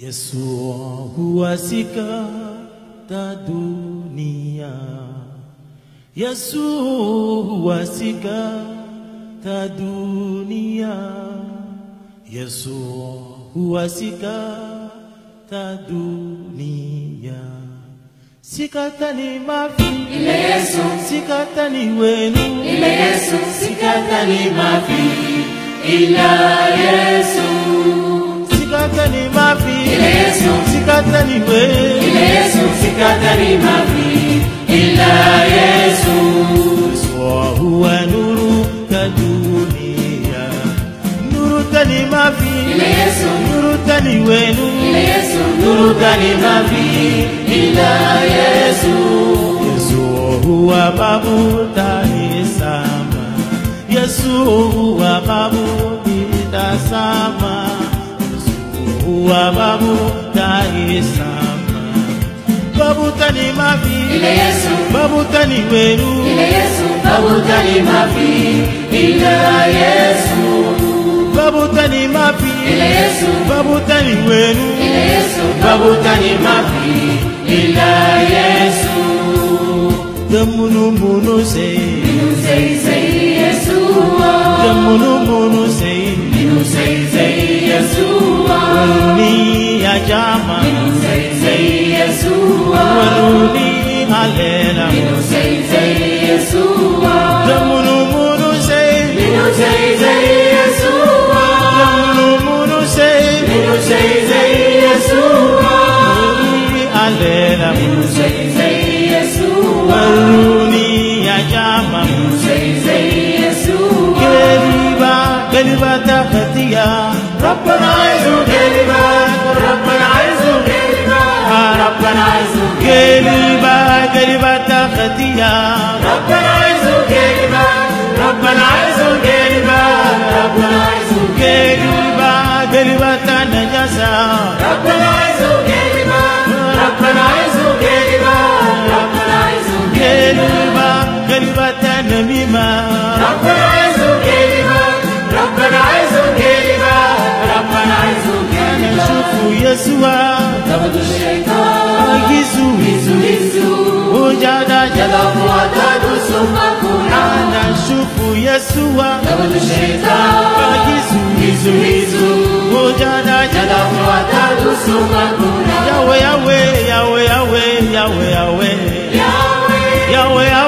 Yesu huwasika ta dunia, Yesu huwasika ta dunia, Yesu huwasika ta dunia. Sikatani mafi. Ile Yesu, sikatani wenu. Ile Yesu, sikatani mafi. Ila Yesu, sikatani ile Yesu, sikatani ile Yesu, sikatani mafi. Ila Yesu, Yesu huwa nuru ta dunia, nuru tani ile Yesu, nuru tani wenu. Yesu, nuru tani mafi. Ila Yesu, Yesu huwa babu taisama, Yesu huwa babu itasama, Huwa babu taisama, babu tani mafi ile Yesu, babu tani wenu ile Yesu, babu tani mafi. Ila Yesu, babu tani mafi ile Yesu, babu tani wenu ile Yesu, babu tani mafi. Ila Yesu, the munu say say say Yesu. Malena Minu zei zei Yeshua Namunu munu zei Minu zei zei Yeshua Namunu munu zei Minu zei zei Yeshua Nuruni alena Minu zei zei Yeshua Nuruni ya jama Minu zei zei Yeshua Keriba Keriba takatia Rabbana Yesu Keriba Yeshua Nabutushetani Yesu Yesu moja na jana watatu Yawe Yawe Yawe Yawe Yawe Yawe Yawe Yawe